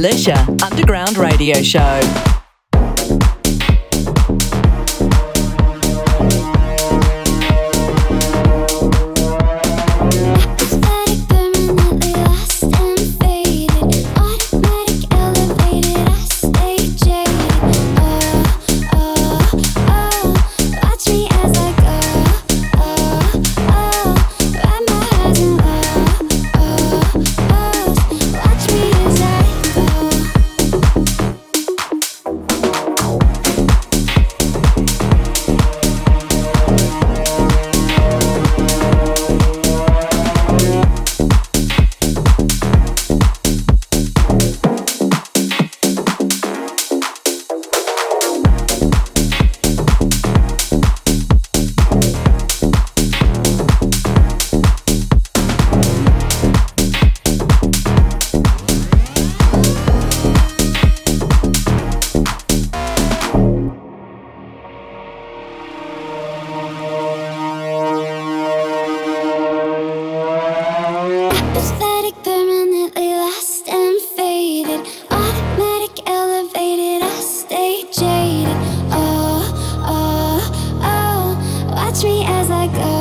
Militia Underground Radio Show. like I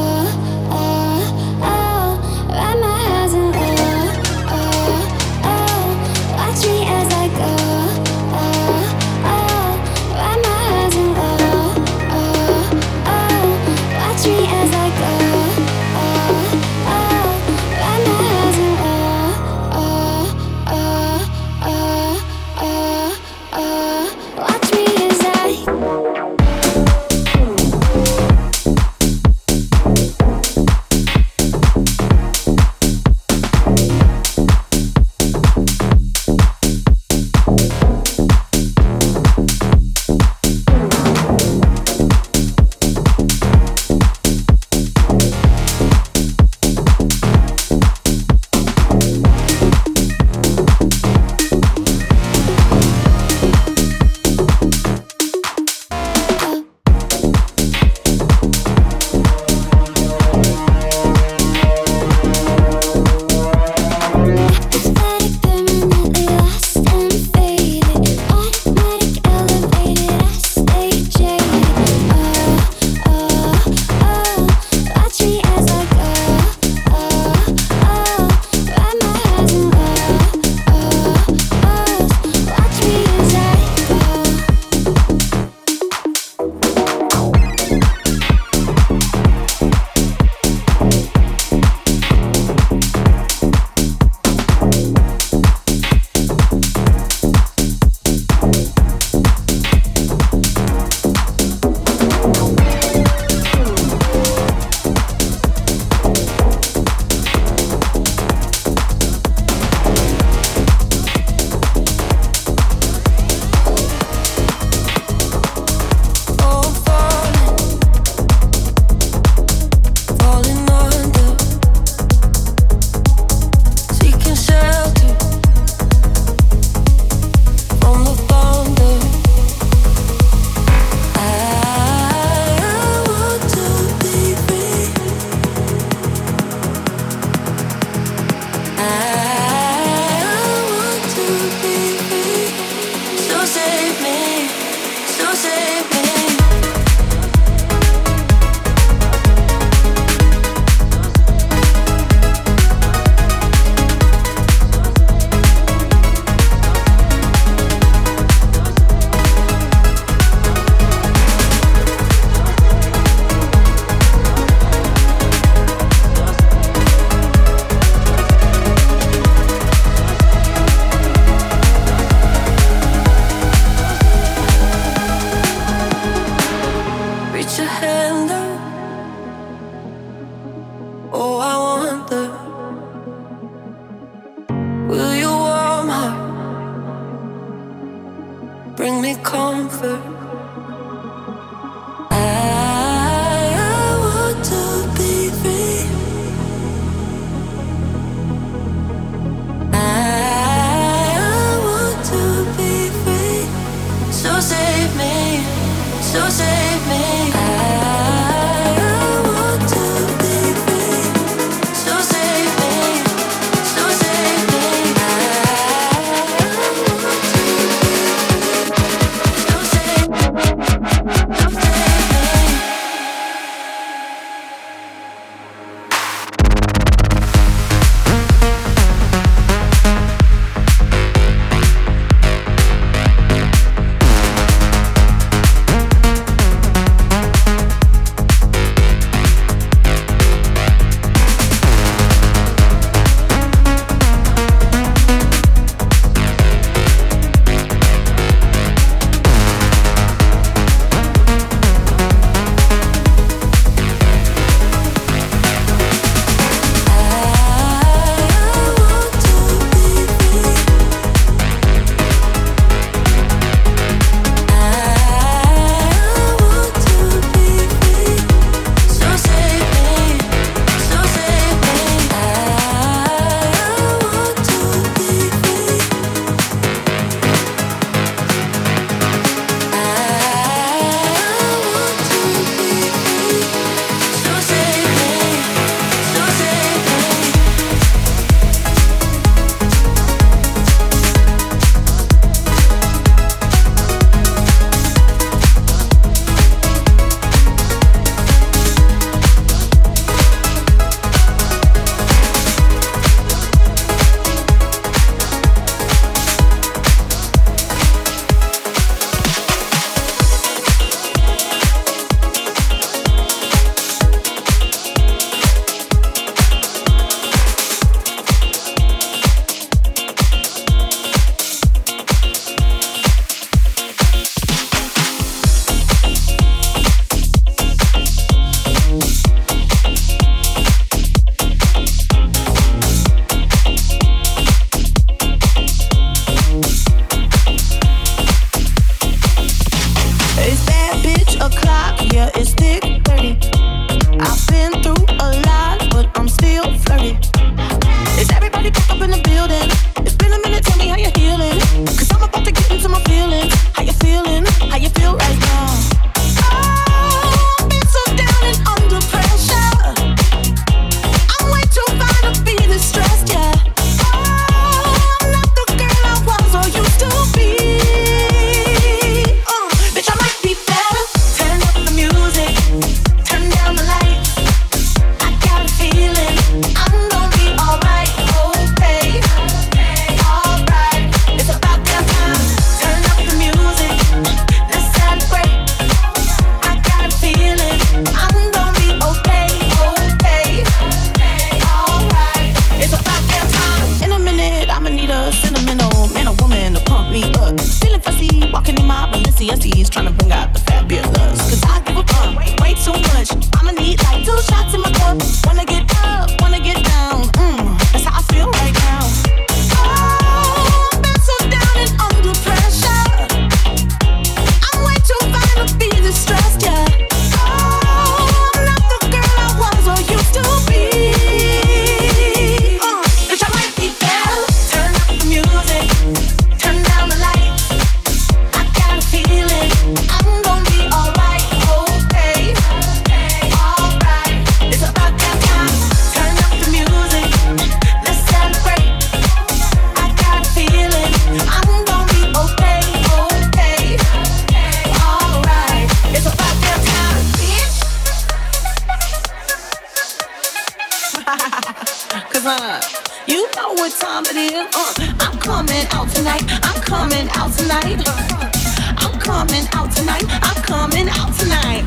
Cause uh, you know what time it is. Uh, I'm coming out tonight. I'm coming out tonight. Uh, I'm coming out tonight. I'm coming out tonight.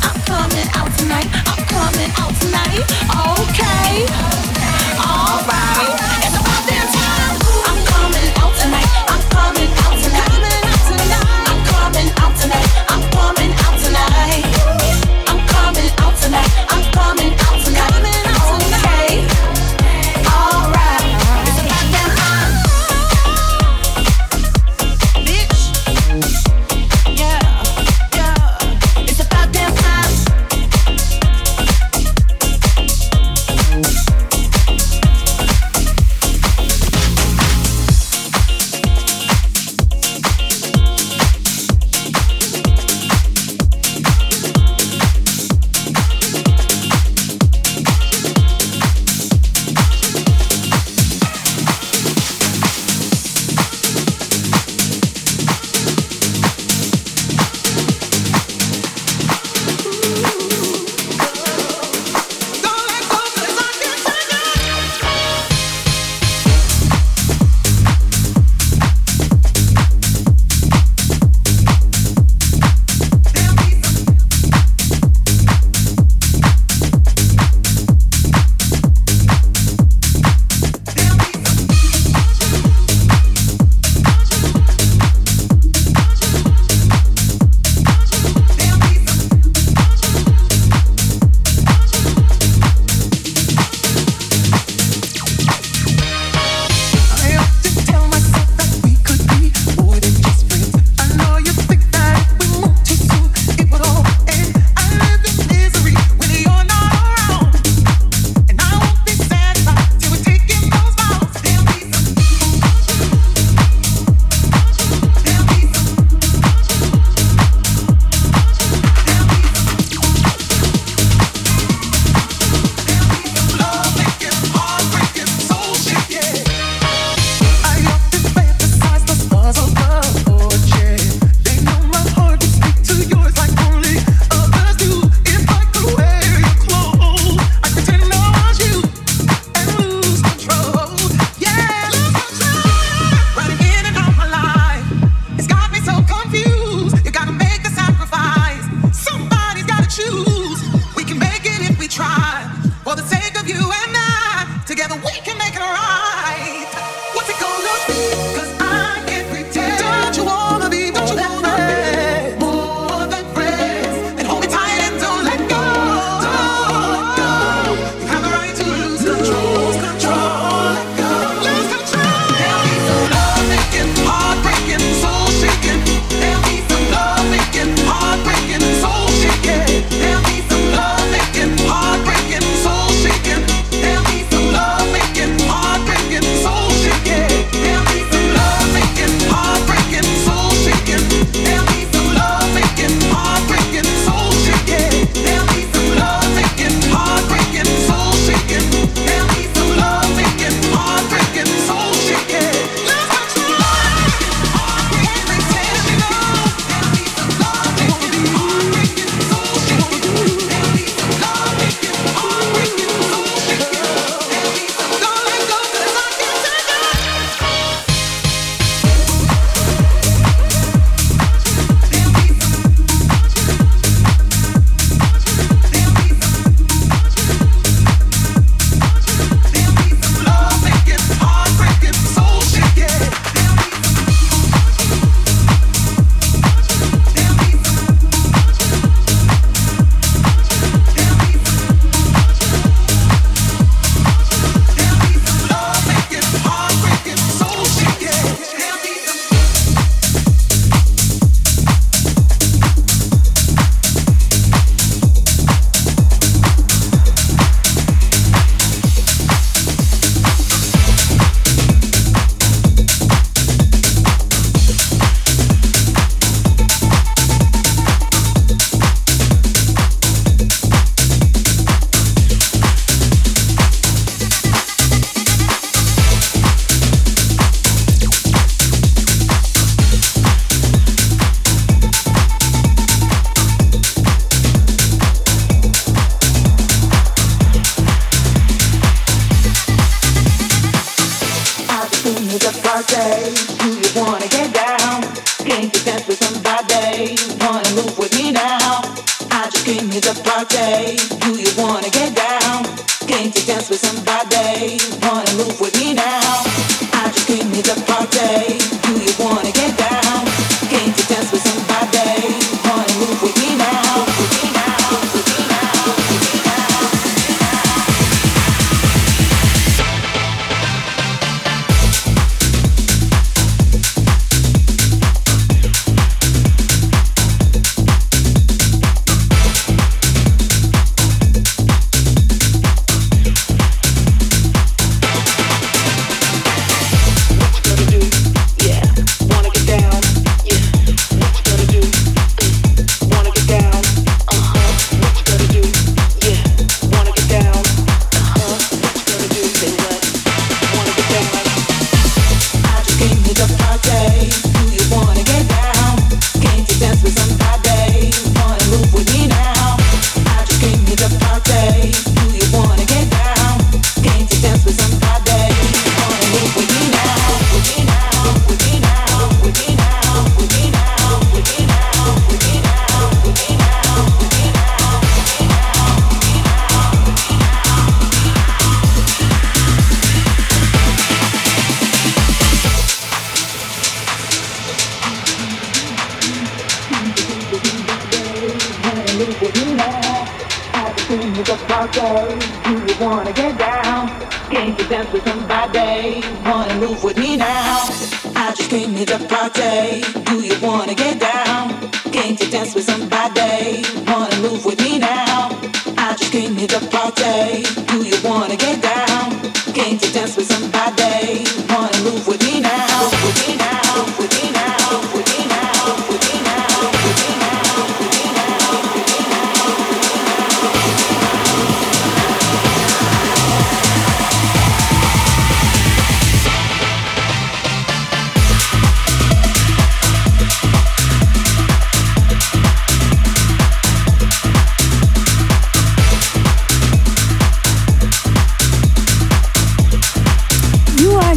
I'm coming out tonight. I'm coming out tonight. Okay.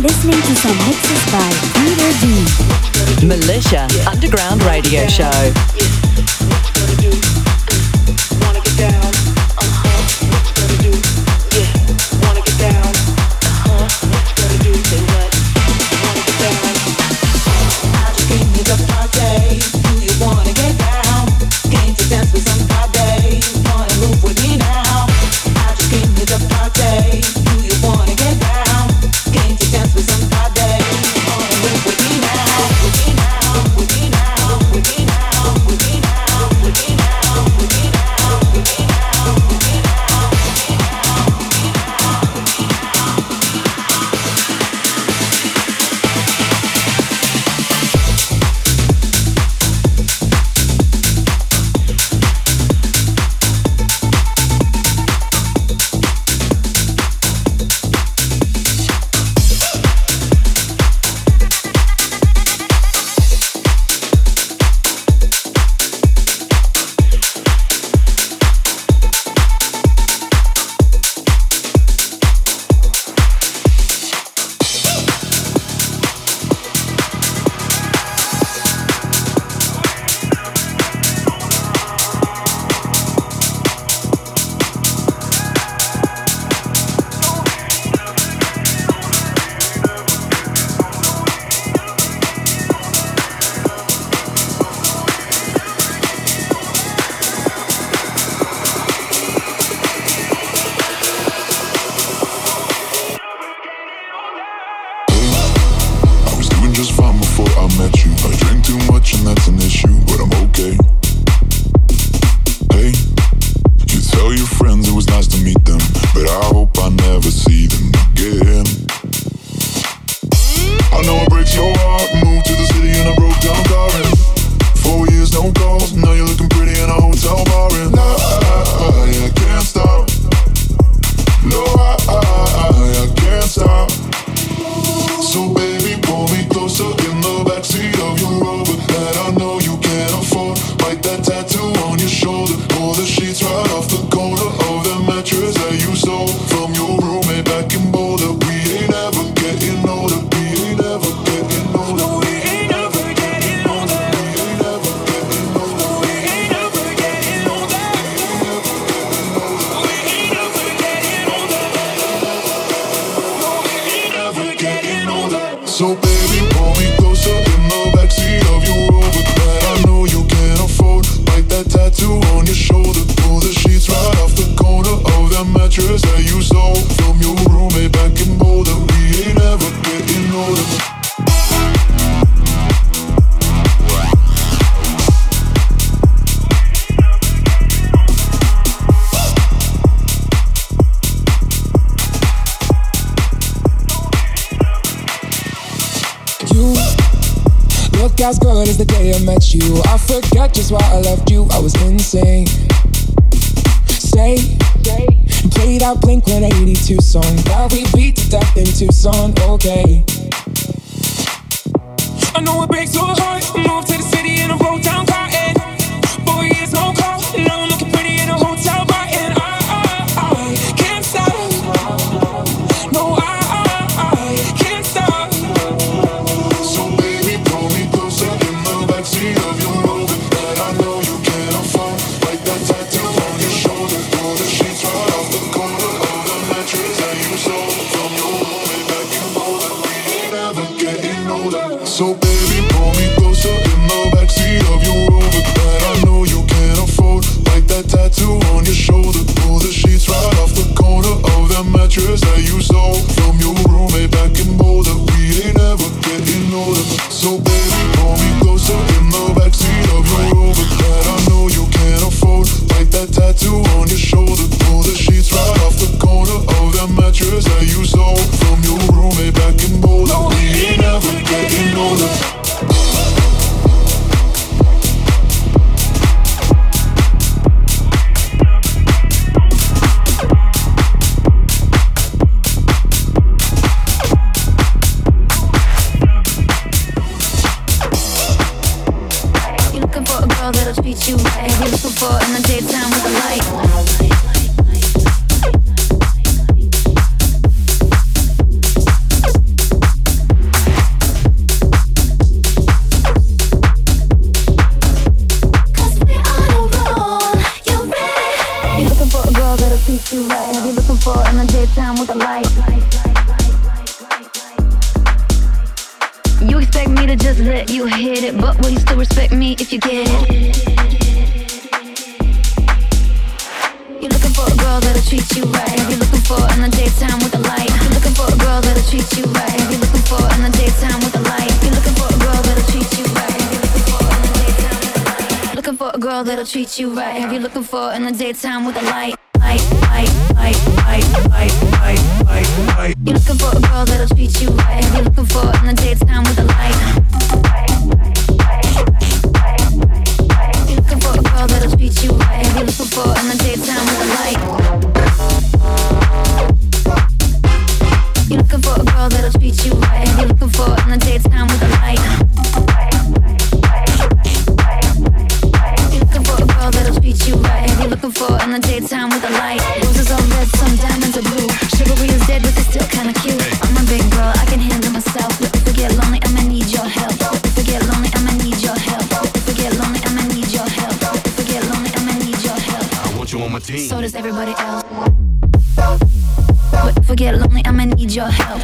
From to some back by Boulder, we ain't ever getting older. girl that'll treat you right. Have you looking for in the daytime with a light? Light, light, light, light, light, light, light, light. You're looking for a girl that'll treat you right. Have you looking for in the daytime with a light? You're looking for a girl that'll treat you right. Have you looking for in the daytime with a light? You're looking for a girl that'll treat you right. Have you looking for in the daytime with a light? I'll treat you right. Have you're looking for in the daytime with a light? Roses are red, some diamonds are blue. Chivalry is dead, but it's still kinda cute. I'm a big girl, I can handle myself. But if I get lonely, I'ma need your help. If I get lonely, I'ma need your help. If I get lonely, I'ma need your help. If I get lonely, I'ma need your help. I want you on my team. So does everybody else. But if I get lonely, I'ma need your help.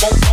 From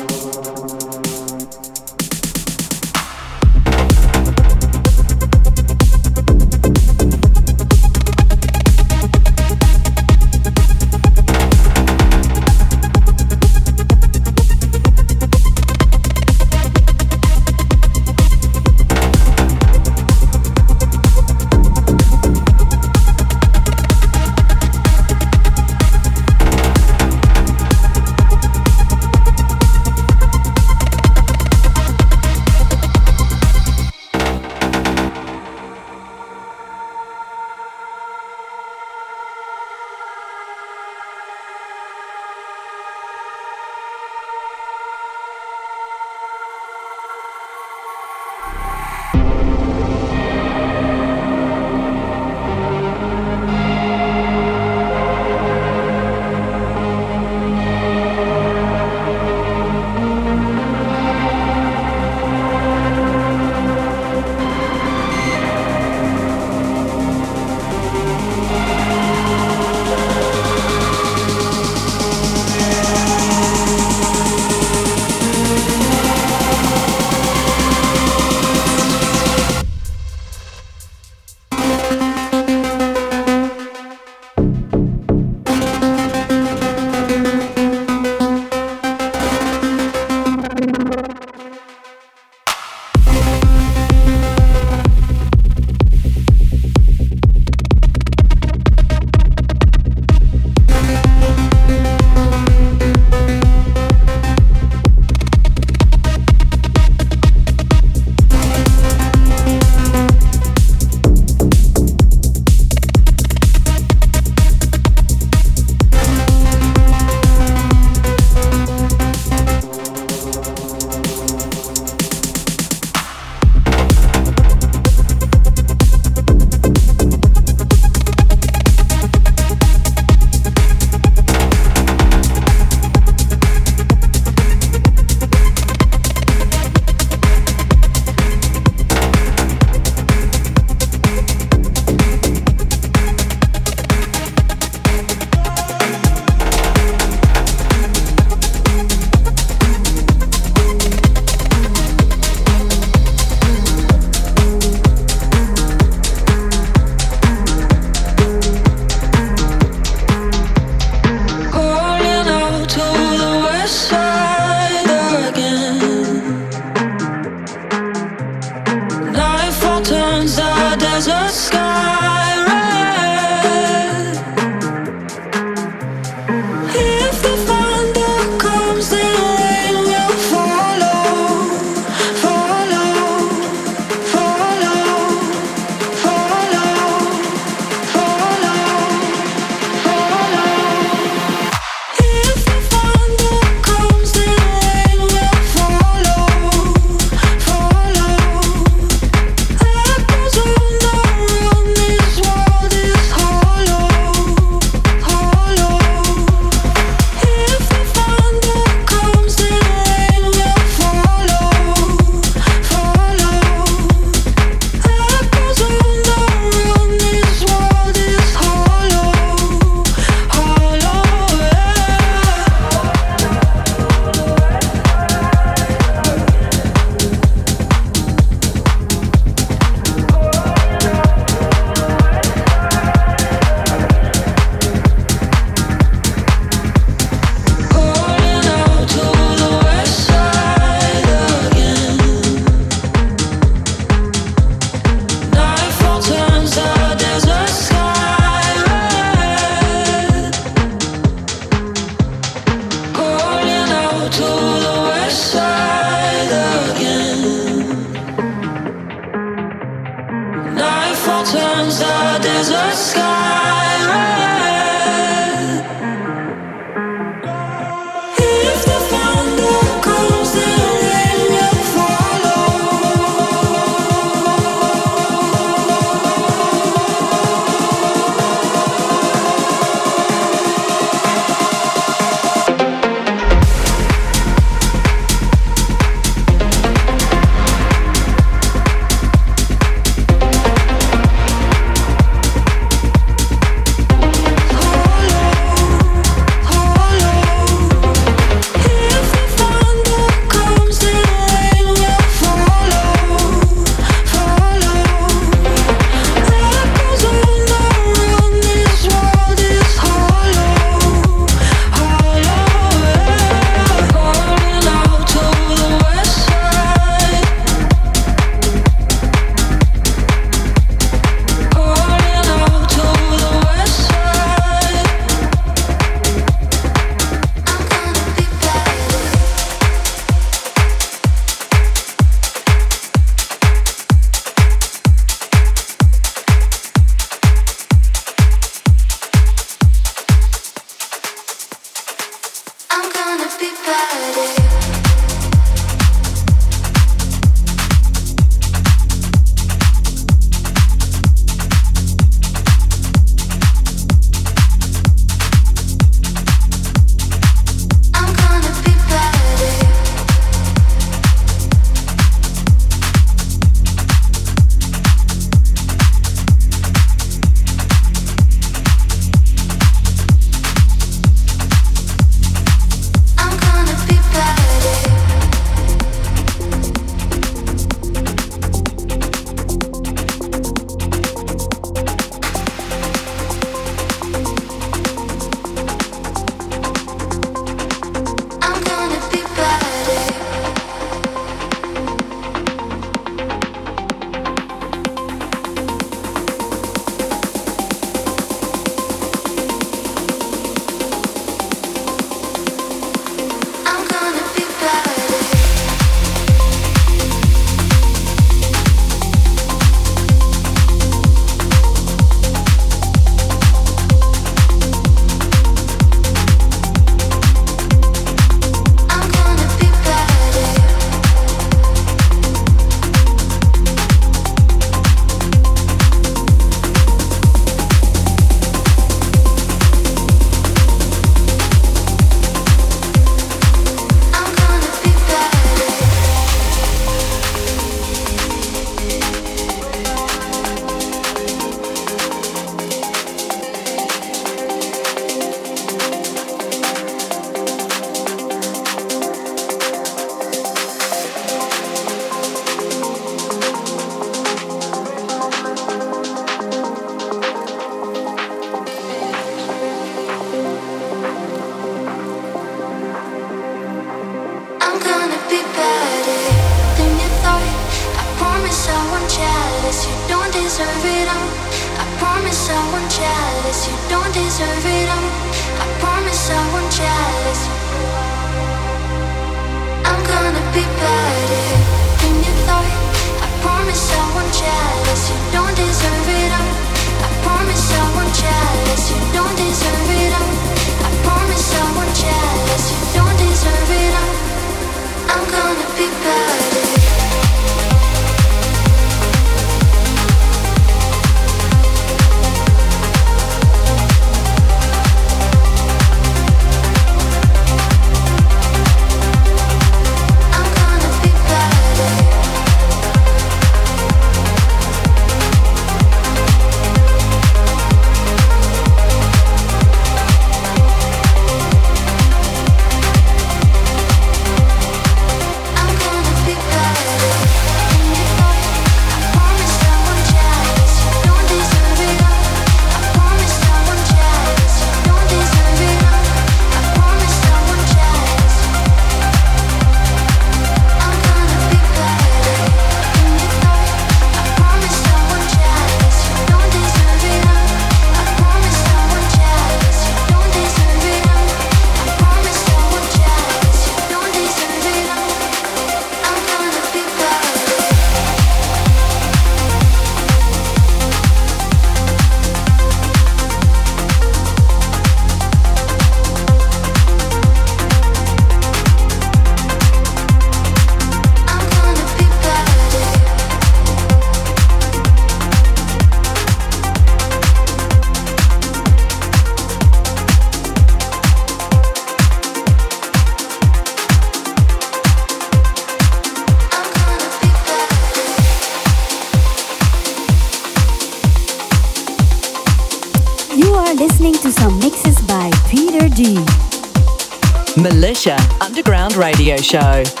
Show.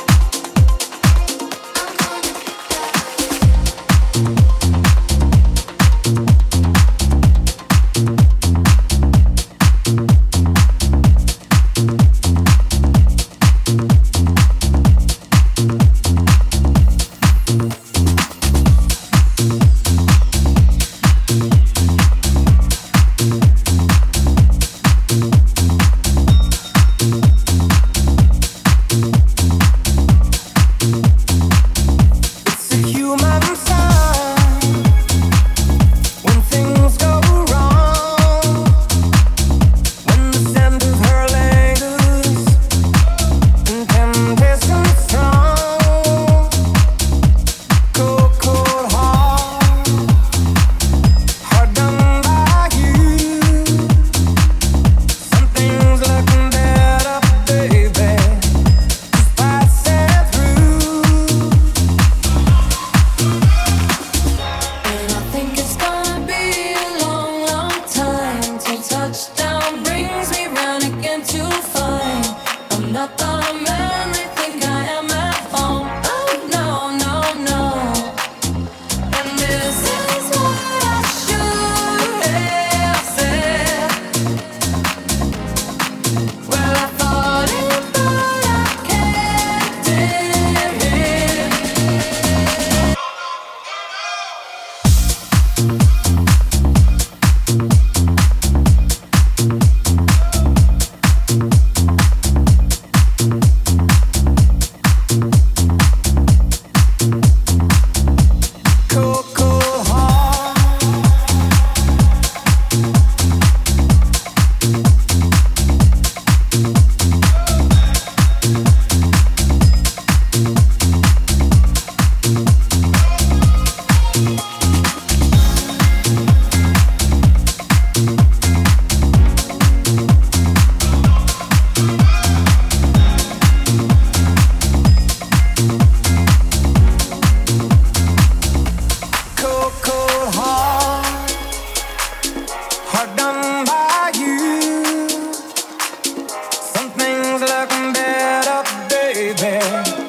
there.